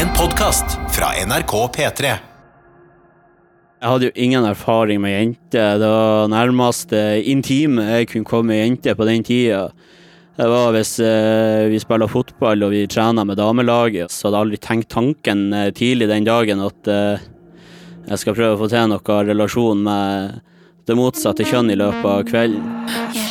En podkast fra NRK P3. Jeg hadde jo ingen erfaring med jenter. Det var nærmest eh, intime jeg kunne komme med jenter på den tida. Det var hvis eh, vi spiller fotball og vi trener med damelaget, så hadde jeg aldri tenkt tanken eh, tidlig den dagen at jeg skal prøve å få til noe relasjon med det motsatte kjønn i løpet av kvelden.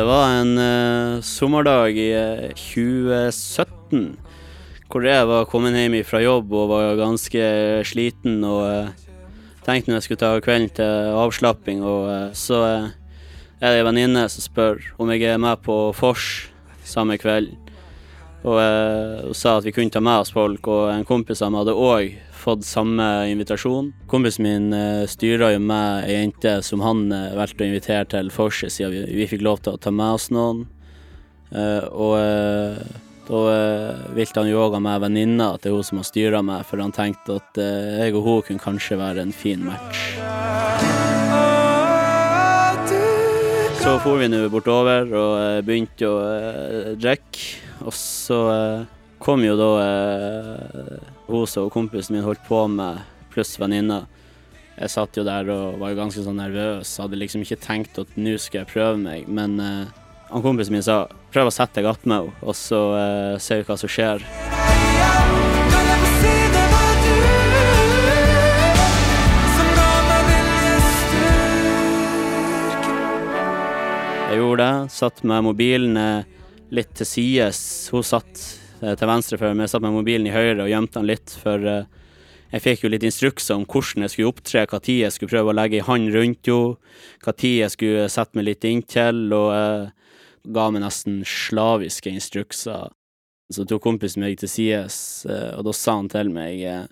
Det var en uh, sommerdag i uh, 2017 hvor jeg var kommet hjem fra jobb og var ganske sliten og uh, tenkte når jeg skulle ta kvelden til avslapping, og eh, så eh, er det ei venninne som spør om jeg er med på vors samme kveld. Og og, sa at vi kunne ta med oss folk, og en kompis av meg hadde òg fått samme invitasjon. Kompisen min eh, styra jo med ei jente som han eh, valgte å invitere til vorset, siden vi, vi fikk lov til å ta med oss noen. Uh, og uh, da eh, ville han jo òg ha med venninna til hun som har styra meg, for han tenkte at eh, jeg og hun kunne kanskje være en fin match. Så for vi nå bortover og eh, begynte å eh, drikke. Og så eh, kom jo da eh, hun som kompisen min holdt på med, pluss venninna. Jeg satt jo der og var ganske sånn nervøs. Hadde liksom ikke tenkt at nå skal jeg prøve meg. Men eh, han kompisen min sa prøv å sette deg attmed henne, og så uh, ser vi hva som skjer. Jeg gjorde det. Satt med mobilen eh, litt til sides. Hun satt eh, til venstre for meg, satt med mobilen i høyre og gjemte den litt, for eh, jeg fikk jo litt instrukser om hvordan jeg skulle opptre, hva tid jeg skulle prøve å legge ei hånd rundt henne, hva tid jeg skulle sette meg litt inntil, og jeg ga meg nesten slaviske instrukser. Så tok kompisen meg til sides, eh, og da sa han til meg eh,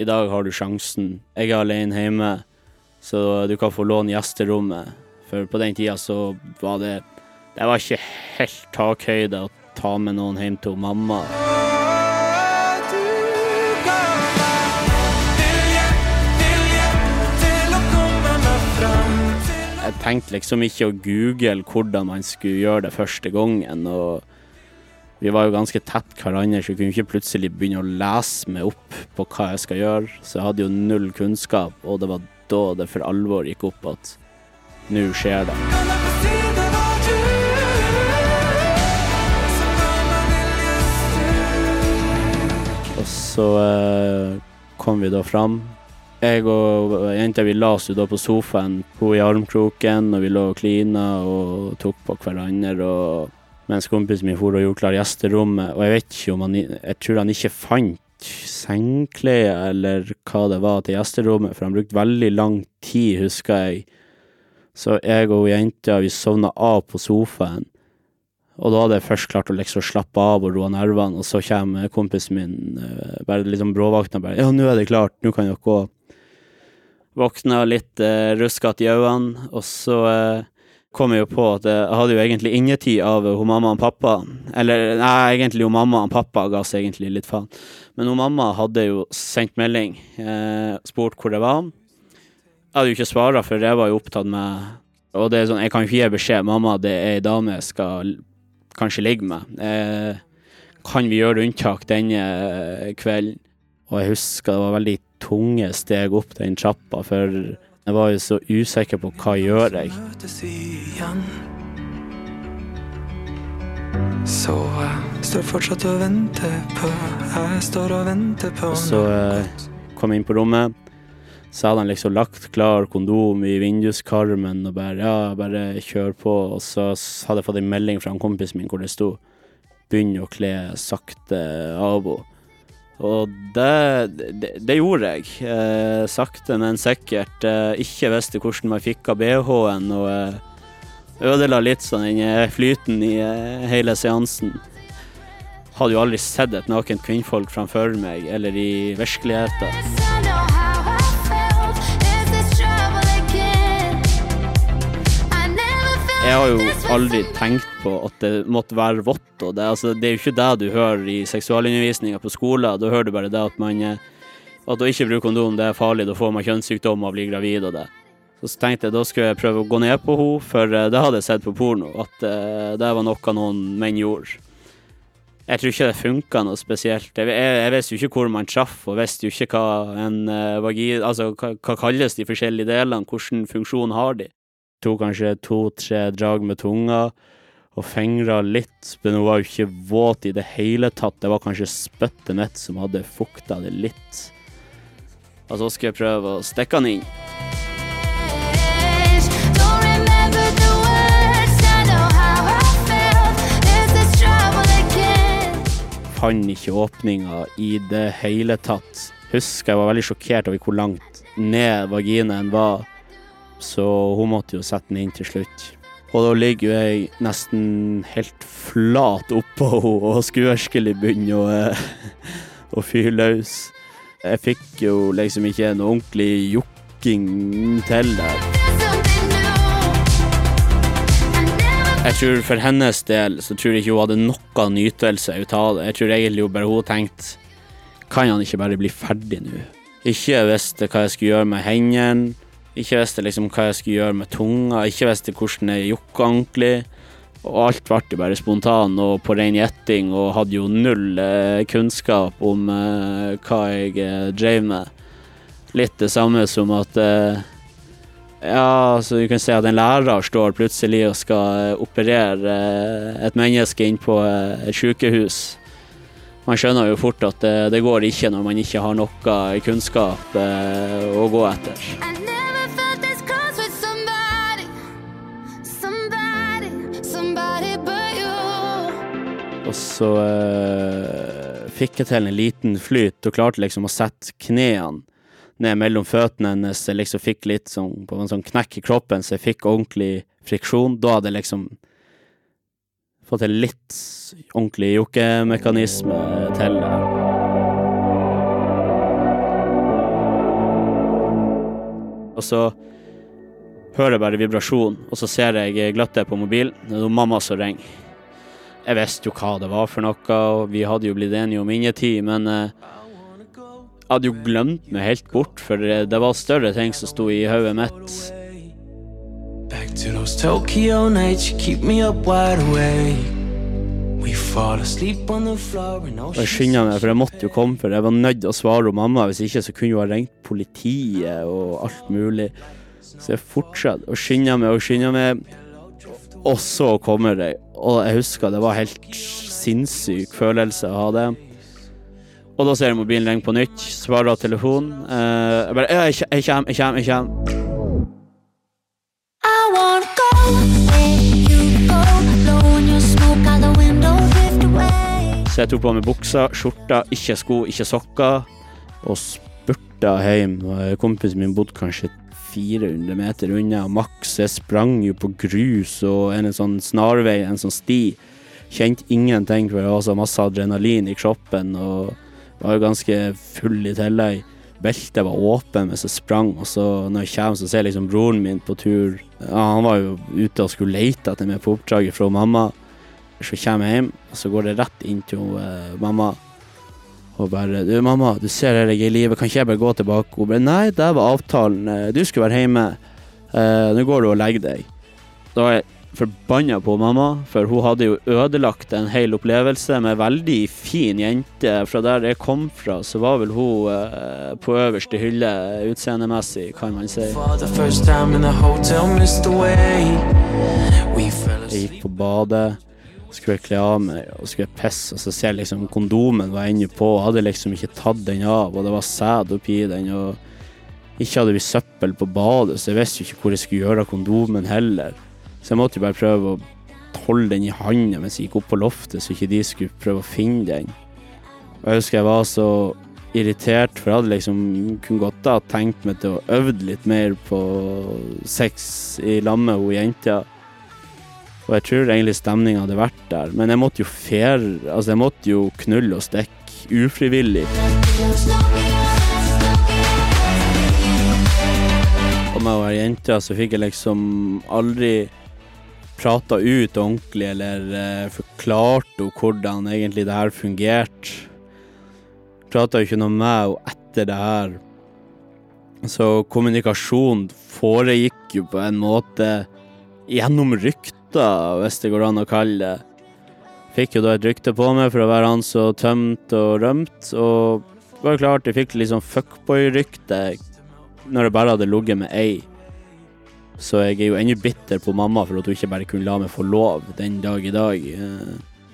I dag har du sjansen. Jeg er alene hjemme, så du kan få låne gjesterommet. For på den tida så var det Det var ikke helt takhøyde å ta med noen hjem til mamma. Jeg tenkte liksom ikke å google hvordan man skulle gjøre det første gangen. og vi var jo ganske tett hverandre, så jeg kunne ikke plutselig begynne å lese meg opp på hva jeg skal gjøre. Så jeg hadde jo null kunnskap, og det var da det for alvor gikk opp at nå skjer det. Så eh, kom vi da fram. Jeg og jenta vi la oss jo da på sofaen, hun i armkroken, og vi lå og klina og tok på hverandre. og mens kompisen min for og gjorde klar gjesterommet. Og jeg vet ikke om han Jeg tror han ikke fant sengeklær eller hva det var til gjesterommet, for han brukte veldig lang tid, husker jeg. Så jeg og jenta, vi sovna av på sofaen. Og da hadde jeg først klart å liksom slappe av og roe nervene, og så kommer kompisen min eh, bare liksom bråvåkna bare 'Ja, nå er det klart, nå kan dere gå'. Våkna litt eh, ruskete i øynene, og så eh, kom jeg jo på at jeg hadde jo egentlig ingetid av hun mamma og pappa. Eller nei, egentlig hun mamma og pappa ga seg egentlig litt faen. Men hun mamma hadde jo sendt melding, eh, spurt hvor det var. Jeg hadde jo ikke svara, for jeg var jo opptatt med Og det er sånn, jeg kan jo ikke gi beskjed. Mamma, det er ei dame jeg skal kanskje ligge med. Eh, kan vi gjøre unntak denne eh, kvelden? Og jeg husker det var veldig tunge steg opp den trappa, for jeg var jo så usikker på hva gjør jeg. Så jeg står fortsatt og venter på Jeg står og venter på Og så eh, kom jeg inn på rommet. Så hadde han liksom lagt klar kondom i vinduskarmen og bare ja, bare kjør på. Og så hadde jeg fått en melding fra en kompis min hvor det sto 'begynn å kle sakte henne'. Og det, det, det gjorde jeg. Eh, sakte, men sikkert. Eh, ikke visste hvordan man fikk av BH-en, og eh, ødela litt sånn den eh, flyten i eh, hele seansen. Hadde jo aldri sett et nakent kvinnfolk framfor meg, eller i virkeligheten. Jeg har jo aldri tenkt på at det måtte være vått. Og det, altså, det er jo ikke det du hører i seksualundervisninga på skolen. Da hører du bare det at man eh, At å ikke bruke kondom det er farlig, da får man kjønnssykdom og blir gravid og det. Så tenkte jeg da skulle jeg prøve å gå ned på henne, for eh, det hadde jeg sett på porno. At uh, det var noe noen menn gjorde. Jeg tror ikke det funka noe spesielt. Jeg, jeg, jeg visste jo ikke hvor man traff, og visste jo ikke hva en uh. Altså, hva, hva kalles de forskjellige delene, hvilken funksjon har de? Tok kanskje to-tre drag med tunga, og fingra litt, men hun var jo ikke våt i det hele tatt. Det var kanskje spyttet mitt som hadde fukta det litt. Og så skal jeg prøve å stikke den inn. Fant ikke åpninga i det hele tatt. Husker jeg var veldig sjokkert over hvor langt ned vaginaen var, så hun måtte jo sette den inn til slutt. Og da ligger jo jeg nesten helt flat oppå henne og skulle virkelig begynne å, eh, å fyre løs. Jeg fikk jo liksom ikke en ordentlig jokking til der. Jeg tror for hennes del så tror jeg ikke hun hadde noe nytelse ut av det. Jeg tror egentlig bare hun tenkte Kan han ikke bare bli ferdig nå? Ikke visste hva jeg skulle gjøre med hendene. Ikke visste liksom hva jeg skulle gjøre med tunga. Ikke visste hvordan jeg jokka ordentlig. Og alt ble jo bare spontan og på ren gjetting, og hadde jo null eh, kunnskap om eh, hva jeg eh, drev med. Litt det samme som at ja, så du kan si at en lærer står plutselig og skal operere et menneske inn på et sykehus. Man skjønner jo fort at det, det går ikke når man ikke har noe kunnskap å gå etter. Og så eh, fikk jeg til en liten flyt og klarte liksom å sette knærne ned mellom føttene hennes. Jeg liksom fikk litt sånn, på en sånn knekk i kroppen, så jeg fikk ordentlig friksjon. Da hadde jeg liksom fått til litt ordentlig jokkemekanisme til. Og så hører jeg bare vibrasjon, og så ser jeg gløttet på mobilen. Det er mamma som ringer. Jeg visste jo hva det var for noe, og vi hadde jo blitt enige om innetid, men eh, jeg hadde jo glemt meg helt bort, for eh, det var større ting som sto i hodet mitt. Back to those Tokyo nights, you keep me up wide awake. We fall asleep on the floor and jeg skynda meg, for jeg måtte jo komme, for jeg var nødt til å svare om mamma. Hvis ikke så kunne hun ha ringt politiet og alt mulig. Så jeg fortsatte å skynde meg og skynde meg. Og så kommer de. Og jeg husker det var helt sinnssyk følelse å ha det. Og da ser jeg mobilen ringe på nytt, svarer telefonen. Uh, jeg bare ja, jeg, kommer, jeg kommer, jeg kommer. Så jeg tok på meg buksa, skjorta, ikke sko, ikke sokker, og spurta hjem. Og Kompisen min bodde kanskje 400 meter unna, og maks jeg sprang jo på grus og en sånn snarvei, en sånn sti. Kjente ingenting, for jeg var så masse adrenalin i kroppen, og var jo ganske full i tillegg. Beltet var åpen mens jeg sprang, og så når jeg kommer, så ser jeg liksom broren min på tur. Han var jo ute og skulle lete etter meg på oppdraget fra mamma. Så kommer jeg hjem, og så går det rett inn til eh, mamma. Og bare 'Du, mamma, du ser her jeg er i live, kan ikke jeg bare gå tilbake?' Hun bare 'Nei, det var avtalen. Eh, Du skulle være hjemme. Uh, Nå går du og legger deg.' Da var jeg forbanna på mamma, for hun hadde jo ødelagt en hel opplevelse med veldig fin jente. Fra der jeg kom fra, så var vel hun uh, på øverste hylle utseendemessig, kan man si. Jeg gikk på badet, skulle jeg kle av meg og skulle jeg pisse, og så ser jeg liksom kondomen var ennå på, og hadde liksom ikke tatt den av, og det var sæd oppi den, og ikke hadde vi søppel på badet, så jeg visste jo ikke hvor jeg skulle gjøre av kondomen heller. Så jeg måtte jo bare prøve å holde den i handa mens jeg gikk opp på loftet, så ikke de skulle prøve å finne den. Og jeg husker jeg var så irritert, for jeg hadde liksom kunne godt ha tenkt meg til å øve litt mer på sex i lag med hun jenta. Og jeg tror egentlig stemninga hadde vært der, men jeg måtte jo fer, Altså, jeg måtte jo knulle og stikke ufrivillig. Og med å være jente så fikk jeg liksom aldri prata ut ordentlig eller eh, forklart henne hvordan egentlig det her fungerte. Prata jo ikke noe med henne etter det her. Så kommunikasjon foregikk jo på en måte gjennom rykter, hvis det går an å kalle det. Fikk jo da et rykte på meg for å være han som tømt og rømt, og det var klart jeg fikk litt sånn fuckboy-rykte når jeg bare hadde ligget med ei. Så jeg er jo ennå bitter på mamma for at hun ikke bare kunne la meg få lov den dag i dag. Eh,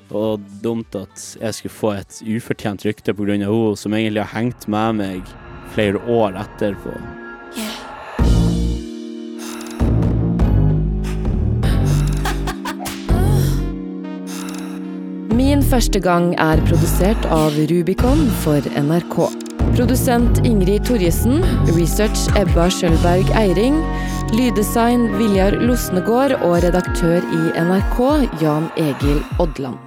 Og dumt at jeg skulle få et ufortjent rykte pga. henne, som egentlig har hengt med meg flere år etterpå. Første gang er produsert av Rubicon for NRK. Produsent Ingrid Torjesen, research Ebba Skjølberg Eiring, lyddesign Viljar Losnegård og redaktør i NRK Jan Egil Odland.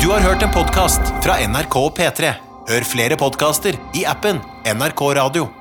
Du har hørt en podkast fra NRK P3. Hør flere podkaster i appen NRK Radio.